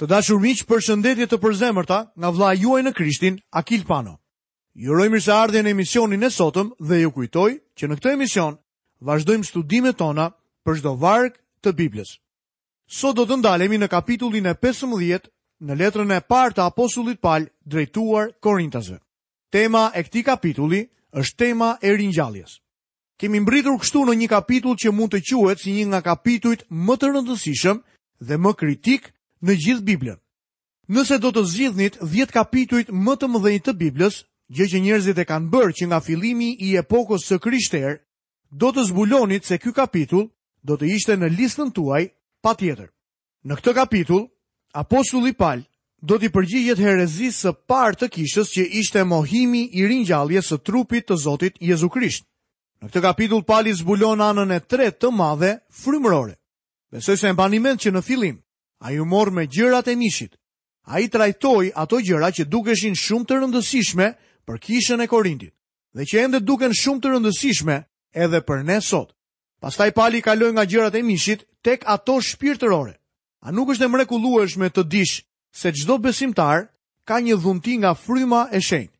Të dashur miq, përshëndetje të përzemërta nga vëllai juaj në Krishtin, Akil Pano. Ju uroj mirëseardhjen në emisionin e sotëm dhe ju kujtoj që në këtë emision vazhdojmë studimet tona për çdo varg të Biblës. Sot do të ndalemi në kapitullin e 15 në letrën e parë të apostullit Pal drejtuar Korintasve. Tema e këtij kapitulli është tema e ringjalljes. Kemi mbërritur kështu në një kapitull që mund të quhet si një nga kapitujt më të rëndësishëm dhe më kritikë në gjithë Biblën. Nëse do të zgjidhnit 10 kapitujt më të mëdhenj të Biblës, gjë që njerëzit e kanë bërë që nga fillimi i epokës së krishterë, do të zbulonit se ky kapitull do të ishte në listën tuaj patjetër. Në këtë kapitull, apostulli Pal do t'i përgjigjet herezisë së parë të kishës që ishte mohimi i ringjalljes së trupit të Zotit Jezu Krisht. Në këtë kapitull Pali zbulon anën e tretë të madhe frymërore. Besoj se e mbani mend që në fillim ai u mor me gjërat e mishit. Ai trajtoi ato gjëra që dukeshin shumë të rëndësishme për kishën e Korintit dhe që ende duken shumë të rëndësishme edhe për ne sot. Pastaj Pali kaloi nga gjërat e mishit tek ato shpirtërore. A nuk është e mrekullueshme të dish se çdo besimtar ka një dhunti nga fryma e shenjtë?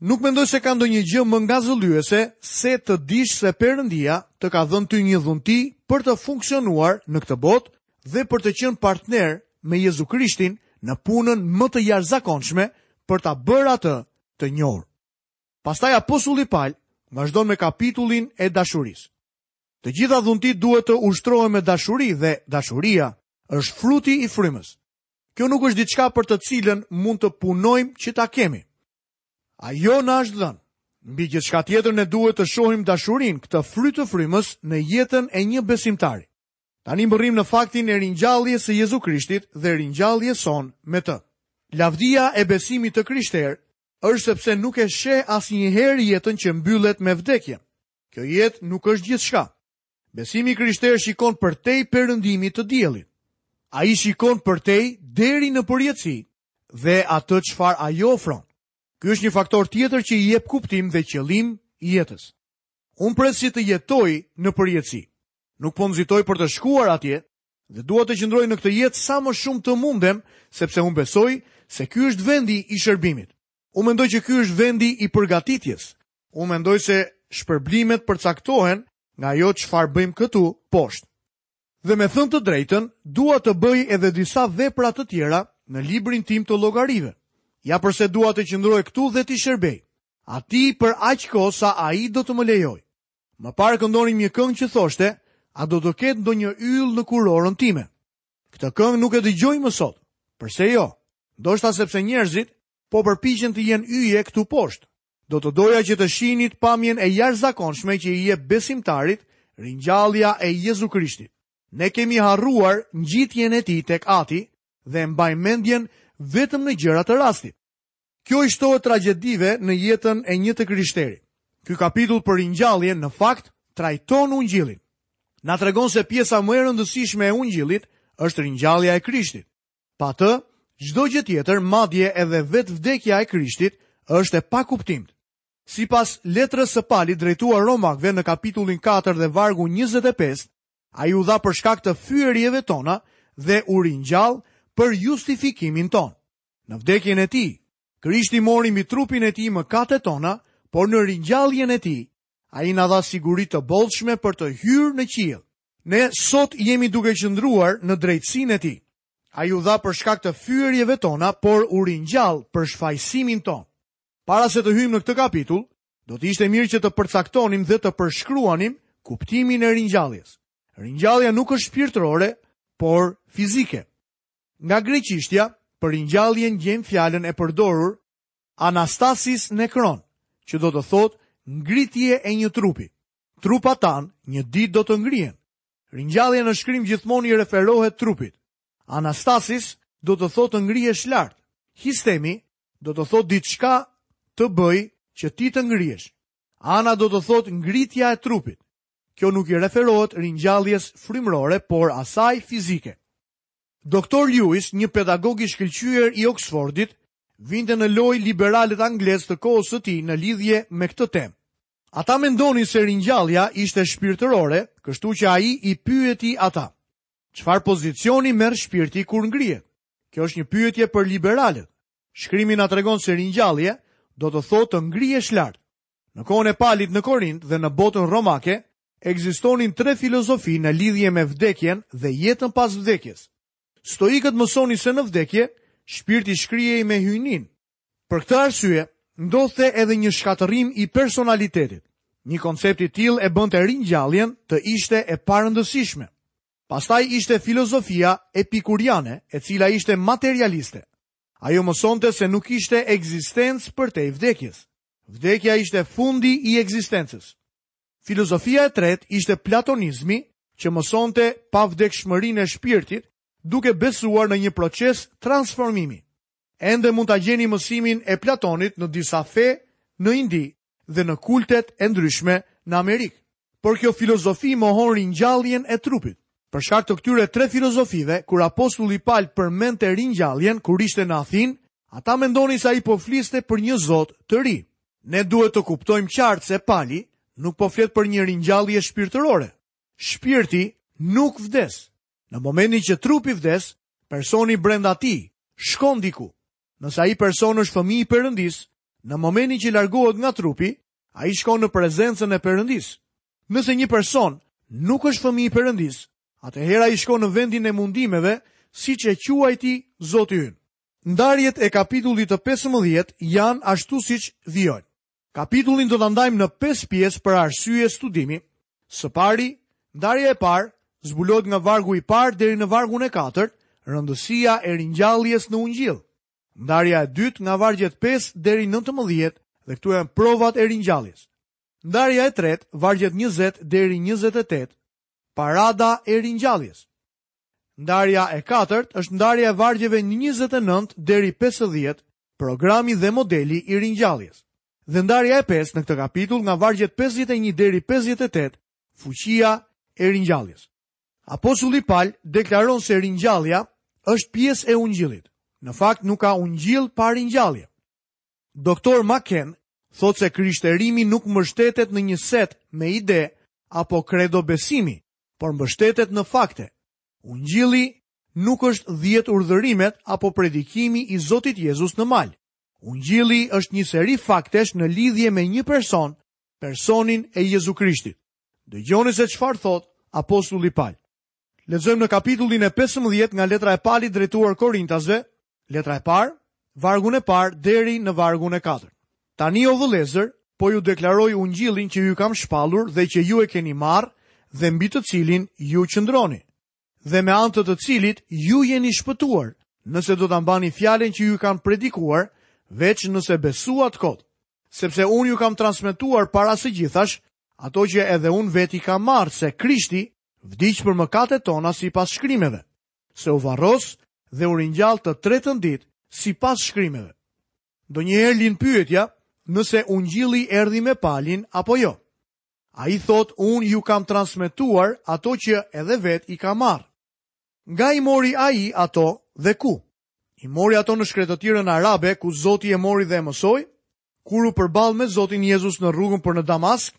Nuk mendoj se ka ndonjë gjë më ngazëllyese se të dish se Perëndia të ka dhënë ty një dhunti për të funksionuar në këtë botë dhe për të qenë partner me Jezu Krishtin në punën më të jashtëzakonshme për ta bërë atë të njohur. Pastaj apostulli Pal vazhdon me kapitullin e dashurisë. Të gjitha dhuntitë duhet të ushtrohen me dashuri dhe dashuria është fryti i frymës. Kjo nuk është diçka për të cilën mund të punojmë që ta kemi. Ajo na është dhënë. Mbi gjithçka tjetër ne duhet të shohim dashurinë, këtë fryt të frymës në jetën e një besimtari. Tani mbërrim në faktin e ringjalljes së Jezu Krishtit dhe ringjalljes sonë me të. Lavdia e besimit të krishterë është sepse nuk e sheh asnjëherë jetën që mbyllet me vdekjen. Kjo jetë nuk është gjithçka. Besimi i krishterë shikon përtej perëndimit të diellit. Ai shikon përtej deri në përjetësi dhe atë çfarë ajo ofron. Ky është një faktor tjetër që i jep kuptim dhe qëllim jetës. Unë pres që të jetoj në përjetësi. Nuk po nxitoj për të shkuar atje, dhe dua të qëndroj në këtë jetë sa më shumë të mundem, sepse unë besoj se ky është vendi i shërbimit. Unë mendoj që ky është vendi i përgatitjes. Unë mendoj se shpërblimet përcaktohen nga ajo çfarë bëjmë këtu, poshtë. Dhe me thënë të drejtën, dua të bëj edhe disa vepra të tjera në librin tim të llogarive. Ja përse dua të qëndroj këtu dhe t'i shërbej Atij për aq kohë sa ai do të më lejojë. Më parë këndonim një këngë që thoshte, a do të ketë ndonjë yll në kurorën time. Këtë këngë nuk e dëgjoj më sot. Përse jo? Ndoshta sepse njerëzit po përpiqen të jenë yje këtu poshtë. Do të doja që të shihnit pamjen e jashtëzakonshme që i jep besimtarit ringjallja e Jezu Krishtit. Ne kemi harruar ngjitjen e tij tek Ati dhe e mbajmë mendjen vetëm në gjëra të rastit. Kjo i shtohet tragjedive në jetën e një të krishteri. Ky kapitull për Ringjalljen në fakt trajton Ungjillin. Na tregon se pjesa më e rëndësishme e Ungjillit është Ringjallja e Krishtit. Pa të, çdo gjë tjetër, madje edhe vetë vdekja e Krishtit, është e pakuptimtë. Sipas letrës së Palit drejtuar Romakëve në kapitullin 4 dhe vargu 25, ai u dha për shkak të fyerjeve tona dhe u ringjall për justifikimin tonë. Në vdekjen e tij, Krishti mori mbi trupin e tij mëkatet tona, por në ringjalljen e tij, ai na dha siguri të bollshme për të hyrë në qiell. Ne sot jemi duke qëndruar në drejtësinë e tij. Ai u dha për shkak të fyerjeve tona, por u ringjall për shfajësimin tonë. Para se të hyjmë në këtë kapitull, do të ishte mirë që të përcaktonim dhe të përshkruanim kuptimin e ringjalljes. Ringjallja nuk është shpirtërore, por fizike. Nga greqishtja, për ringjalljen gjejmë fjalën e përdorur anastasis nekron, që do të thotë ngritje e një trupi. Trupat tanë një ditë do të ngrihen. Ringjallja në shkrim gjithmonë i referohet trupit. Anastasis do të thotë të ngrihesh lart. Histemi do të thotë diçka të bëj që ti të ngrihesh. Ana do të thotë ngritja e trupit. Kjo nuk i referohet ringjalljes frymërore, por asaj fizike. Doktor Lewis, një pedagog i shkëlqyer i Oksfordit, vinte në lojë liberalët anglezë të kohës së tij në lidhje me këtë temë. Ata mendonin se ringjallja ishte shpirtërore, kështu që ai i pyeti ata, Çfarë pozicioni merr shpirti kur ngrihet? Kjo është një pyetje për liberalët. Shkrimi na tregon se ringjallje do të thotë të ngrihesh lart. Në kohën e Palit në Korint dhe në botën romake, ekzistonin tre filozofi në lidhje me vdekjen dhe jetën pas vdekjes. Stoikët mësonin se në vdekje, shpirti shkrihej me hyjninë. Për këtë arsye, ndodhte edhe një shkatërrim i personalitetit. Një koncept i tillë e bënte ringjalljen të ishte e parëndësishme. Pastaj ishte filozofia epikuriane, e cila ishte materialiste. Ajo mësonte se nuk kishte ekzistencë përtej vdekjes. Vdekja ishte fundi i ekzistencës. Filozofia e tretë ishte platonizmi, që mësonte pavdekshmërinë e shpirtit, duke besuar në një proces transformimi. Ende mund ta gjeni mësimin e Platonit në disa fe në Indi dhe në kultet e ndryshme në Amerikë. Por kjo filozofi mohon ringjalljen e trupit. Për shkak të këtyre tre filozofive, kur apostulli Pal përmendte ringjalljen kur ishte në Athinë, ata mendonin se ai po fliste për një Zot të ri. Ne duhet të kuptojmë qartë se Pali nuk po flet për një ringjallje shpirtërore. Shpirti nuk vdes. Në momentin që trupi vdes, personi brenda tij shkon diku. Nëse ai person është fëmijë i Perëndisë, në momentin që largohet nga trupi, Ai shkon në prezencën e Perëndisë. Nëse një person nuk është fëmijë i Perëndisë, atëherë ai shkon në vendin e mundimeve, siç e quajti Zoti ynë. Ndarjet e kapitullit të 15 janë ashtu siç vijojnë. Kapitullin do ta ndajmë në 5 pjesë për arsye studimi. Së pari, ndarja e parë zbulohet nga vargu i parë deri në vargun e katërt, rëndësia e ringjalljes në ungjillë. Ndarja e dytë nga vargjet pesë deri nëntëmbëdhjetë dhe këtu janë provat e ringjalljes. Ndarja e tretë, vargjet njëzet deri njëzet e tetë, parada e ringjalljes. Ndarja e katërt është ndarja e vargjeve njëzet e nëntë deri pesëdhjetë, programi dhe modeli i ringjalljes. Dhe ndarja e pesë në këtë kapitull nga vargjet pesëdhjetë e një deri pesëdhjetë e tetë, fuqia e ringjalljes. Apostulli Pal deklaron se ringjallja është pjesë e ungjillit. Në fakt nuk ka ungjill pa ringjallje. Doktor Maken thotë se krishterimi nuk mbështetet në një set me ide apo kredo besimi, por mbështetet në fakte. Ungjilli nuk është dhjetë urdhërimet apo predikimi i Zotit Jezus në mal. Ungjilli është një seri faktesh në lidhje me një person, personin e Jezu Krishtit. Dëgjoni se çfarë thotë apostulli Pal. Lexojmë në kapitullin e 15 nga letra e Palit drejtuar Korintasve, letra e parë, vargun e parë deri në vargun e katërt. Tani o vëllezër, po ju deklaroj ungjillin që ju kam shpallur dhe që ju e keni marrë dhe mbi të cilin ju qëndroni. dhe me anë të të cilit ju jeni shpëtuar, nëse do ta mbani fjalën që ju kam predikuar, veç nëse besuat kot. Sepse unë ju kam transmetuar para së gjithash ato që edhe unë vetë i kam marrë se Krishti vdiq për mëkatet tona sipas shkrimeve, se u varros dhe u ringjall të tretën ditë sipas shkrimeve. Ndonjëherë lind pyetja nëse ungjilli erdi me Palin apo jo. Ai thotë unë ju kam transmetuar ato që edhe vetë i kam marrë. Nga i mori ai ato dhe ku? I mori ato në shkretëtirën arabe ku Zoti e mori dhe e mësoi? Kur u përball me Zotin Jezus në rrugën për në Damask,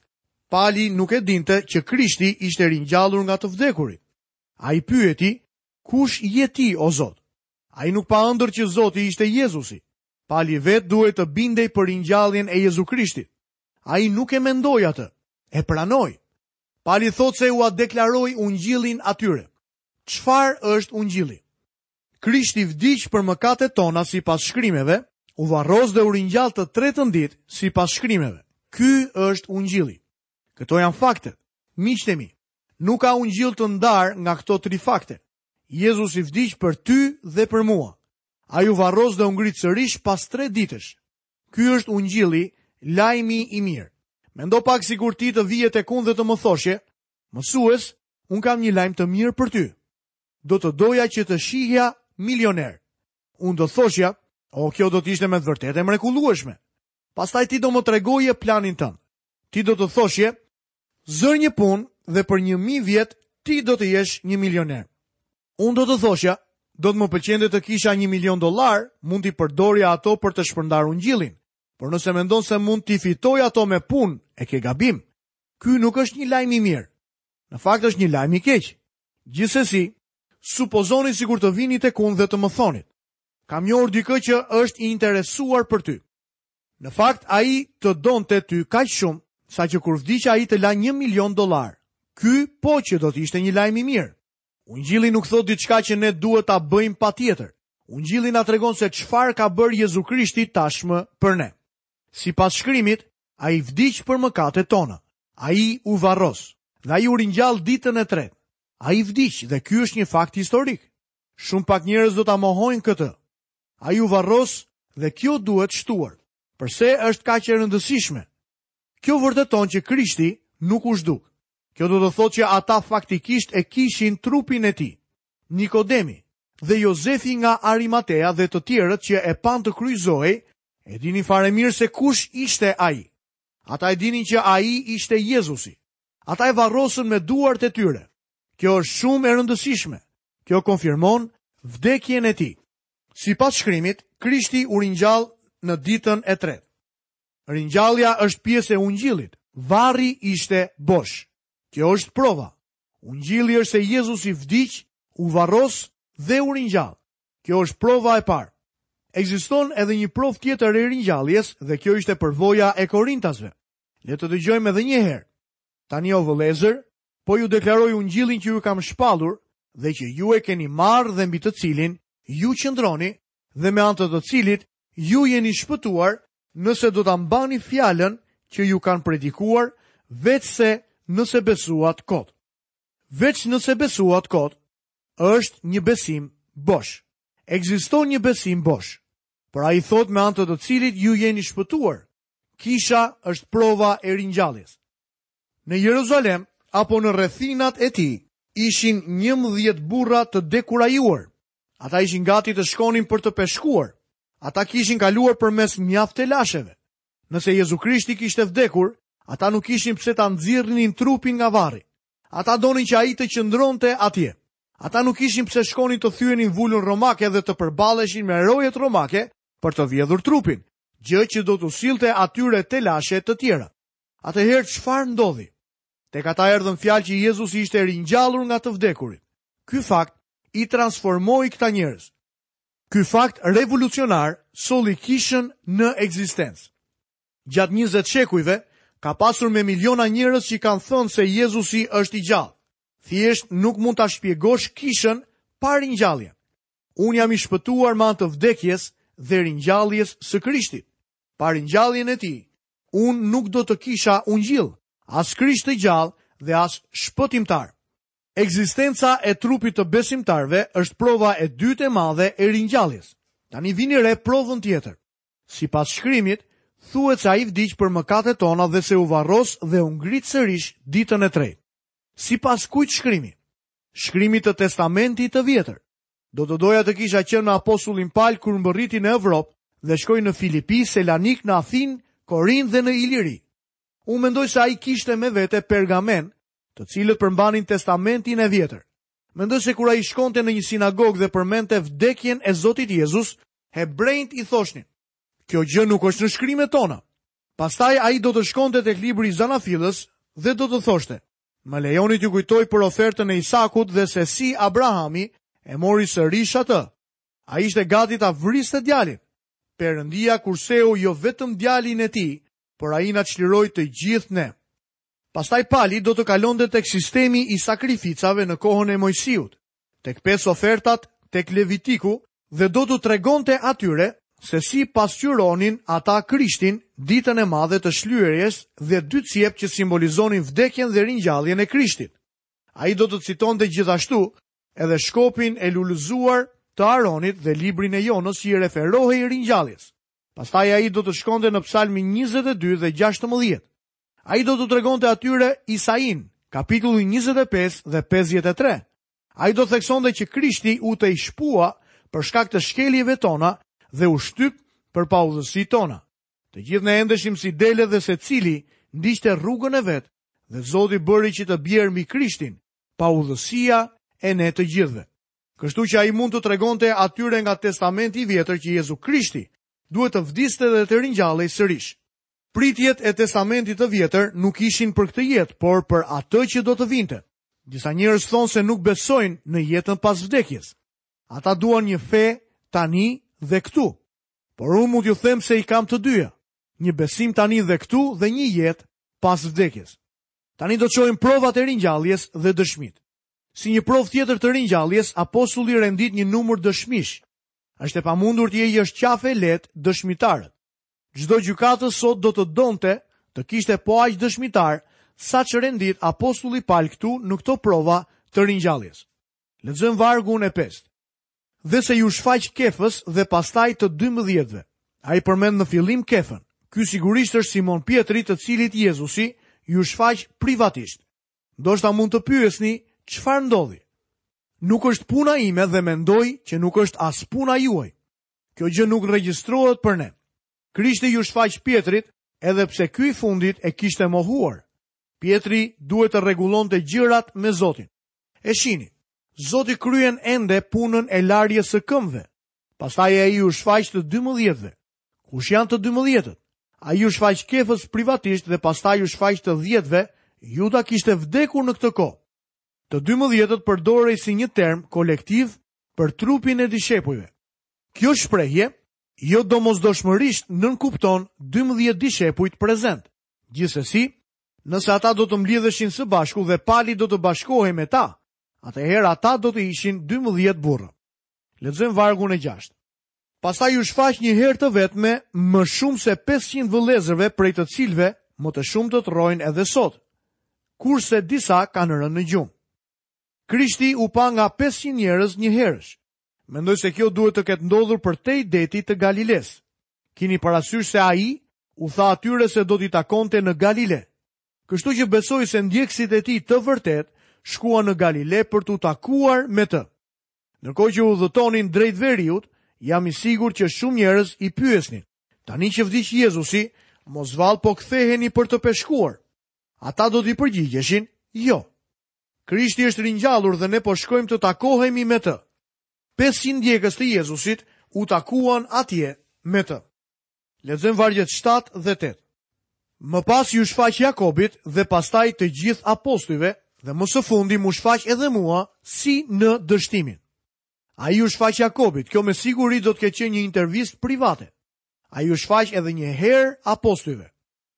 Pali nuk e dinte që Krishti ishte ringjallur nga të vdekurit. Ai pyeti, "Kush je ti, o Zot?" Ai nuk pa ëndërr që Zoti ishte Jezusi. Pali vetë duhej të bindej për ringjalljen e Jezu Krishtit. Ai nuk e mendoi atë. E pranoi. Pali thotë se ua deklaroi ungjillin atyre. Çfarë është ungjilli? Krishti vdiq për mëkatet tona sipas shkrimeve, u varros dhe u ringjall të tretën ditë sipas shkrimeve. Ky është ungjilli. Këto janë faktet. Miqtë e mi, nuk ka ungjill të ndarë nga këto tri fakte. Jezusi vdiq për ty dhe për mua. Ai u varros dhe u ngrit sërish pas tre ditësh. Ky është ungjilli, lajmi i mirë. Mendo pak sikur ti të vije tek unë dhe të më thoshje, Mësues, unë kam një lajm të mirë për ty. Do të doja që të shihja milioner. Unë do thoshja, o kjo do të ishte me të vërtetë e mrekullueshme. Pastaj ti do më tregoje planin tënd. Ti do të thoshje, zër një punë dhe për një mijë vjet ti do të jesh një milioner. Unë do të thosha, do të më pëlqente të kisha një milion dollarë, mund t'i përdorja ato për të shpërndarë ungjillin. Por nëse mendon se mund t'i fitoj ato me punë, e ke gabim. Ky nuk është një lajm i mirë. Në fakt është një lajm i keq. Gjithsesi, supozoni sikur të vini tek unë dhe të më thonit, kam njohur dikë që është i interesuar për ty. Në fakt ai të donte ty kaq shumë sa që kur vdiq ai të la 1 milion dollar. Ky po që do të ishte një lajm i mirë. Ungjilli nuk thotë diçka që ne duhet ta bëjmë patjetër. Ungjilli na tregon se çfarë ka bërë Jezu Krishti tashmë për ne. Sipas Shkrimit, ai vdiq për mëkatet tona. Ai u varros dhe ai u ringjall ditën e tretë. Ai vdiq dhe ky është një fakt historik. Shumë pak njerëz do ta mohojnë këtë. Ai u varros dhe kjo duhet shtuar. Përse është kaq e rëndësishme? Kjo vërteton që Krishti nuk u zhduk. Kjo do të thotë që ata faktikisht e kishin trupin e tij. Nikodemi, dhe Jozefi nga Arimatea dhe të tjerët që e panë të kryqëzohej, e dinin fare mirë se kush ishte ai. Ata e dinin që ai ishte Jezusi. Ata e varrosën me duart e tyre. Kjo është shumë e rëndësishme. Kjo konfirmon vdekjen e tij. Sipas shkrimit, Krishti u ringjall në ditën e tretë. Ringjallja është pjesë e ungjillit. Varri ishte bosh. Kjo është prova. Ungjilli është se Jezusi vdiq, u varros dhe u ringjall. Kjo është prova e parë. Ekziston edhe një provë tjetër e ringjalljes dhe kjo ishte përvoja e Korintasve. Le të dëgjojmë edhe një herë. Tani o vëllezër, po ju deklaroj ungjillin që ju kam shpallur dhe që ju e keni marrë dhe mbi të cilin ju qëndroni dhe me anë të të cilit ju jeni shpëtuar nëse do ta mbani fjalën që ju kanë predikuar veçse nëse besuat kot. Veç nëse besuat kot, është një besim bosh. Ekziston një besim bosh. Por ai thotë me anë të të cilit ju jeni shpëtuar. Kisha është prova e ringjalljes. Në Jeruzalem apo në rrethinat e tij ishin 11 burra të dekurajuar, Ata ishin gati të shkonin për të peshkuar. Ata kishin kaluar përmes mjaft telasheve. Nëse Jezu Krishti kishte vdekur, ata nuk kishin pse ta nxirrnin trupin nga varri. Ata donin që ai të qëndronte atje. Ata nuk kishin pse shkonin të thyenin vullën romake dhe të përballeshin me rojet romake për të vjedhur trupin, gjë që do t'u sillte atyre telashe të tjera. Atëherë çfarë ndodhi? Tek ata erdhën fjalë që Jezusi ishte ringjallur nga të vdekurit. Ky fakt i transformoi këta njerëz. Ky fakt revolucionar solli Kishën në ekzistencë. Gjatë njëzet shekujve, ka pasur me miliona njerëz që kanë thënë se Jezusi është i gjallë. Thjesht nuk mund ta shpjegosh Kishën pa ringjalljen. Unë jam i shpëtuar me anë të vdekjes dhe ringjalljes së Krishtit. Pa ringjalljen e tij, unë nuk do të kisha ungjill, as Krisht të gjallë dhe as shpëtimtar. Ekzistenca e trupit të besimtarëve është prova e dytë e madhe e ringjalljes. Tani vini re provën tjetër. Sipas shkrimit, thuhet se ai vdiq për mëkatet tona dhe se u varros dhe u ngrit sërish ditën e tretë. Sipas kujt shkrimi? Shkrimit të Testamentit të Vjetër. Do të doja të kisha qenë me apostullin Pal kur mbërriti në Evropë dhe shkoi në Filipi, Selanik, në Athinë, Korint dhe në Iliri. Unë mendoj se ai kishte me vete pergamenë, të cilët përmbanin Testamentin e Vjetër. Mendoj se kur ai shkonte në një sinagogë dhe përmendte vdekjen e Zotit Jezus, hebrenjtë i thoshnin: Kjo gjë nuk është në shkrimet tona. Pastaj ai do të shkonte tek libri i Zanafillës dhe do të thoshte, Më lejoni t'ju kujtoj për ofertën e Isakut dhe se si Abrahami e mori sërish atë. Ai ishte gati ta vriste djalin. Perëndia kurseu jo vetëm djalin e tij, por ai na çliroi të gjithë ne. Pastaj Pali do të kalonte tek sistemi i sakrificave në kohën e Mojsiut, tek pesë ofertat tek Levitiku dhe do t'u tregonte atyre se si pasqyronin ata Krishtin ditën e madhe të shlyerjes dhe dy cjep që simbolizonin vdekjen dhe ringjalljen e Krishtit. Ai do të citonte gjithashtu edhe shkopin e lulëzuar të Aronit dhe librin e Jonës që i referohej ringjalljes. Pastaj ai do të shkonte në Psalmin njëzet e dy dhe gjashtëmbëdhjetë. Ai do t'u tregonte atyre Isainë, kapitulli 25 dhe 53. Ai do theksonte që Krishti u tejshpua për shkak të shkeljeve tona dhe u shtyp për paudhësi tona. Të gjithë ne endeshim si dele dhe secili ndiqte rrugën e vet dhe Zoti bëri që të bjerë mbi Krishtin, paudhësia e ne të gjithëve. Kështu që ai mund t'u tregonte atyre nga Testamenti i Vjetër që Jezu Krishti duhet të vdiste dhe të ringjallej sërish. Pritjet e Testamentit të Vjetër nuk ishin për këtë jetë, por për atë që do të vinte. Disa njerëz thonë se nuk besojnë në jetën pas vdekjes. Ata duan një fe tani dhe këtu. Por unë mund t'ju them se i kam të dyja, një besim tani dhe këtu dhe një jetë pas vdekjes. Tani do të shohim provat e ringjalljes dhe dëshmitë. Si një provë tjetër të ringjalljes, apostulli rendit një numër dëshmish. Është e pamundur t'i heqësh qafe lehtë dëshmitarët. Çdo gjykatës sot do të donte të kishte po aq dëshmitarë sa që rendit apostulli Pal këtu në këto prova të ringjalljes. Lexojmë vargun e pestë. Dhe se iu shfaq Kefës dhe pastaj të dymbëdhjetëve. Ai përmend në fillim Kefën. Ky sigurisht është Simon Pjetri të cilit Jezusi iu shfaq privatisht. Ndoshta mund të pyesni çfarë ndodhi. Nuk është puna ime dhe mendoj që nuk është as puna juaj. Kjo gjë nuk regjistrohet për ne. Krishti iu shfaq Pjetrit edhe pse ky i fundit e kishte mohuar. Pjetri duhet të rregullonte gjërat me Zotin. E shini, Zoti kryen ende punën e larjes së këmbëve. Pastaj ai iu shfaq të dymbëdhjetëve. Kush janë të dymbëdhjetët? Ai iu shfaq Kefës privatisht dhe pastaj iu shfaq të dhjetëve, Juda kishte vdekur në këtë kohë. Të dymbëdhjetët përdorej si një term kolektiv për trupin e dishepujve. Kjo shprehje jo domosdoshmërisht nënkupton dymbëdhjetë dishepujt prezent. Gjithsesi, nëse ata do të mblidheshin së bashku dhe Pali do të bashkohej me ta, atëherë ata do të ishin dymbëdhjetë burra. Lexojmë vargun e gjashtë. Pastaj u shfaq një herë të vetme më shumë se pesëqind vëllezërve prej të cilëve më të shumtët rrojnë edhe sot, kurse disa kanë rënë në gjumë. Krishti u pa nga pesëqind njerëz njëherësh. Mendoj se kjo duhet të ketë ndodhur përtej detit të Galilesë. Kini parasysh se ai u tha atyre se do t'i takonte në Galile. Kështu që besoj se ndjekësit e tij të vërtetë shkuan në Galile për t'u takuar me të. Ndërkohë që udhëtonin drejt veriut, jam i sigurt që shumë njerëz i pyesnin, "Tani që vdiq Jezusi, mos vallë po ktheheni për të peshkuar?" Ata do t'i përgjigjeshin, "Jo." Krishti është ringjallur dhe ne po shkojmë të takohemi me të. 500 ndjekës të Jezusit u takuan atje me të. Lexojmë vargjet shtatë dhe tetë. Më pas iu shfaq Jakobit dhe pastaj të gjithë apostujve dhe më së fundi m'u shfaq edhe mua si në dështimin. Ai iu shfaq Jakobit, kjo me siguri do të ketë qenë një intervistë private. Ai iu shfaq edhe një herë apostujve.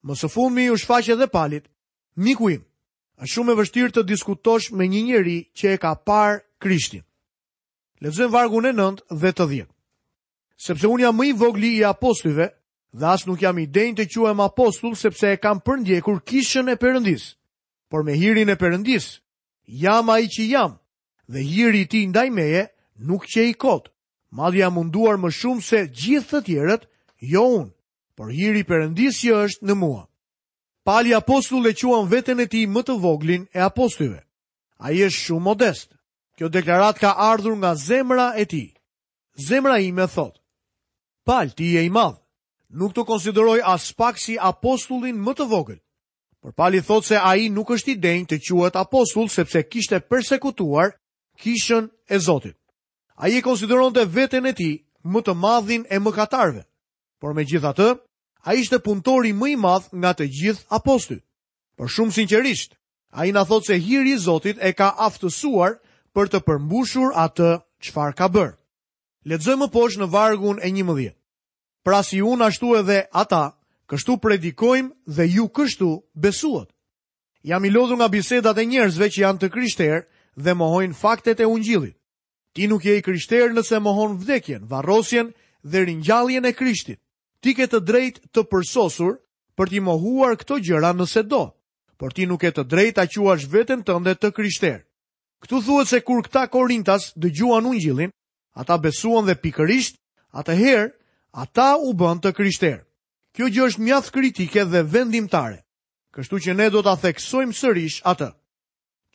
Më së fundmi iu shfaq edhe Palit. Miku im, është shumë e vështirë të diskutosh me një njeri që e ka parë Krishtin. Lexojmë vargun e 9 dhe të 10. sepse unë jam më i vogli i apostujve, dhe as nuk jam i denjë të quhem apostull sepse e kam përndjekur kishën e Perëndisë. Por me hirin e Perëndisë, jam ai që jam, dhe hiri i tij ndaj meje nuk qe i kot. Madje jam munduar më shumë se gjithë të tjerët, jo unë, por hiri i Perëndisë që është në mua. Pali apostull e quan veten e tij më të voglin e apostujve. Ai është shumë modest. Kjo deklaratë ka ardhur nga zemra e tij. Zemra ime thotë, Pal, ti je i madh. Nuk të konsideroj aspak si apostullin më të vogël. Por Pali thotë se ai nuk është i denjë të quhet apostull sepse kishte persekutuar kishën e Zotit. Ai e konsideronte veten e tij më të madhin e mëkatarëve. Por megjithatë, ai ishte punëtori më i madh nga të gjithë apostujt. Por shumë sinqerisht, ai na thotë se hiri i Zotit e ka aftësuar për të përmbushur atë çfarë ka bërë. Lexojmë më poshtë në vargun e njëmbëdhjetë, Pra si unë ashtu edhe ata, kështu predikojmë dhe ju kështu besuat. Jam i lodhur nga bisedat e njerëzve që janë të krishterë dhe mohojnë faktet e ungjillit. Ti nuk je i krishterë nëse mohon vdekjen, varrosjen dhe ringjalljen e Krishtit. Ti ke të drejtë të përsosur për t'i mohuar këto gjëra nëse do, por ti nuk ke të drejtë ta quash veten tënde të krishterë. Këtu thuhet se kur këta korintas dëgjuan ungjillin, ata besuan dhe pikërisht atëherë ata u bënë të krishterë. Kjo gjë është mjaft kritike dhe vendimtare. Kështu që ne do ta theksojmë sërish atë.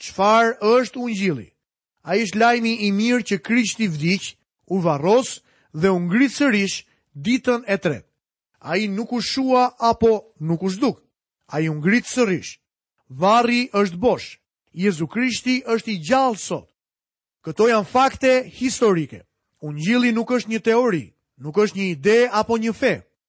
Çfarë është ungjilli? Ai është lajmi i mirë që Krishti vdiq, u varros dhe u ngrit sërish ditën e tretë. Ai nuk u shua apo nuk u zhduk. Ai u ngrit sërish. Varri është bosh. Jezu Krishti është i gjallë sot. Këto janë fakte historike. Ungjilli nuk është një teori, nuk është një ide apo një fe.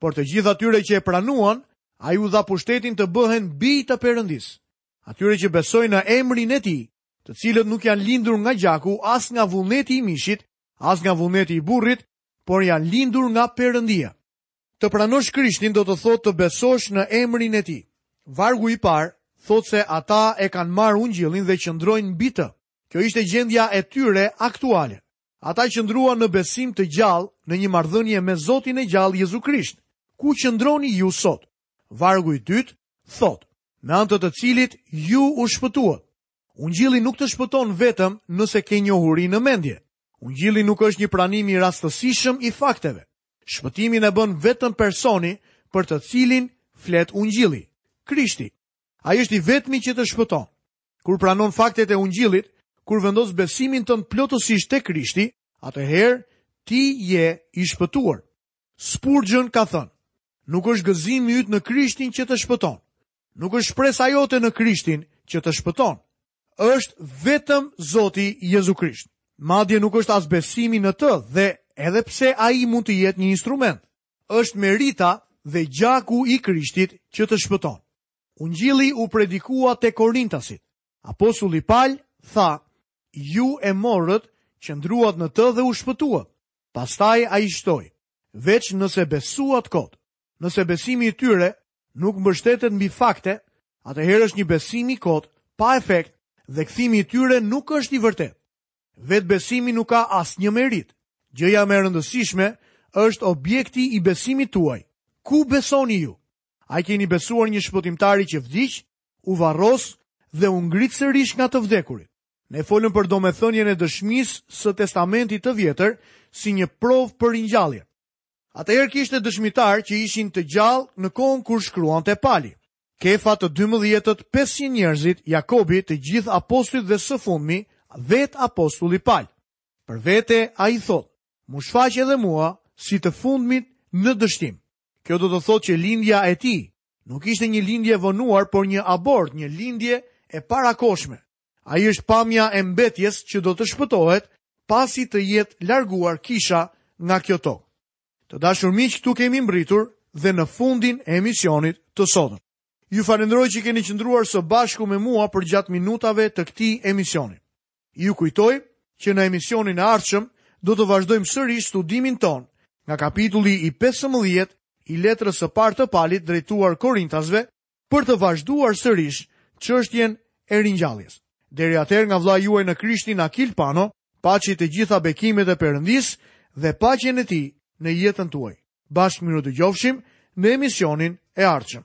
Por të gjithë atyre që e pranuan, ai u dha pushtetin të bëhen bij të Perëndisë. Atyre që besojnë në emrin e tij, të cilët nuk janë lindur nga gjaku, as nga vullneti i mishit, as nga vullneti i burrit, por janë lindur nga Perëndia. Të pranosh Krishtin do të thotë të besosh në emrin e tij. Vargu i parë thotë se ata e kanë marrë ungjillin dhe qëndrojnë mbi të. Kjo ishte gjendja e tyre aktuale. Ata qëndruan në besim të gjallë në një marrëdhënie me Zotin e gjallë Jezu Krisht. Ku qëndroni ju sot? Vargu i dytë thotë, me anë të të cilit ju u shpëtuat. Ungjilli nuk të shpëton vetëm nëse ke njohuri në mendje. Ungjilli nuk është një pranim i rastësishëm i fakteve. Shpëtimin e bën vetëm personi për të cilin flet Ungjilli, Krishti. Ai është i vetmi që të shpëton. Kur pranon faktet e ungjillit, kur vendos besimin tënd plotësisht te Krishti, atëherë ti je i shpëtuar. Spurgeon ka thënë, nuk është gëzimi yt në Krishtin që të shpëton. Nuk është shpresa jote në Krishtin që të shpëton. Është vetëm Zoti Jezu Krisht. Madje nuk është as besimi në të dhe edhe pse ai mund të jetë një instrument. Është merita dhe gjaku i Krishtit që të shpëton. Ungjilli u predikua te Korintasit. Apostulli Pal tha, ju e morët, qëndruat në të dhe u shpëtuat. Pastaj ai shtoi, veç nëse besuat kot, nëse besimi i tyre nuk mbështetet mbi fakte, atëherë është një besim i kot, pa efekt dhe kthimi i tyre nuk është i vërtetë. Vetë besimi nuk ka asnjë meritë. Gjëja më e rëndësishme është objekti i besimit tuaj. Ku besoni ju? A keni besuar një shpëtimtari që vdiq, u varros dhe u ngrit sërish nga të vdekurit? Ne folëm për domethënien e dëshmisë së Testamentit të Vjetër si një provë për ringjalljen. Atëherë kishte dëshmitarë që ishin të gjallë në kohën kur shkruante Pali. Kefa të dymbëdhjetët pesëqind njerëzit Jakobi të gjithë apostujt dhe së fundmi vetë apostulli Pal. Për vete ai thotë, m'u shfaq edhe mua si të fundmit në dështim. Kjo do të thotë që lindja e tij nuk ishte një lindje e vonuar, por një abort, një lindje e parakohshme. Ai është pamja e mbetjes që do të shpëtohet pasi të jetë larguar kisha nga kjo tokë. Të dashur miq, këtu kemi mbërritur dhe në fundin e emisionit të sotëm. Ju falenderoj që keni qëndruar së bashku me mua përgjatë minutave të këtij emisioni. Ju kujtoj që në emisionin e ardhshëm do të vazhdojmë sërish studimin tonë nga kapitulli i 15 i letrës së parë të Palit drejtuar Korintasve për të vazhduar sërish çështjen e ringjalljes. Deri atëherë nga vëllai juaj në Krishtin Akil Pano, paçi të gjitha bekimet e Perëndisë dhe paqen e tij në jetën tuaj. Bashkë mirudëgjofshim në emisionin e ardhshëm.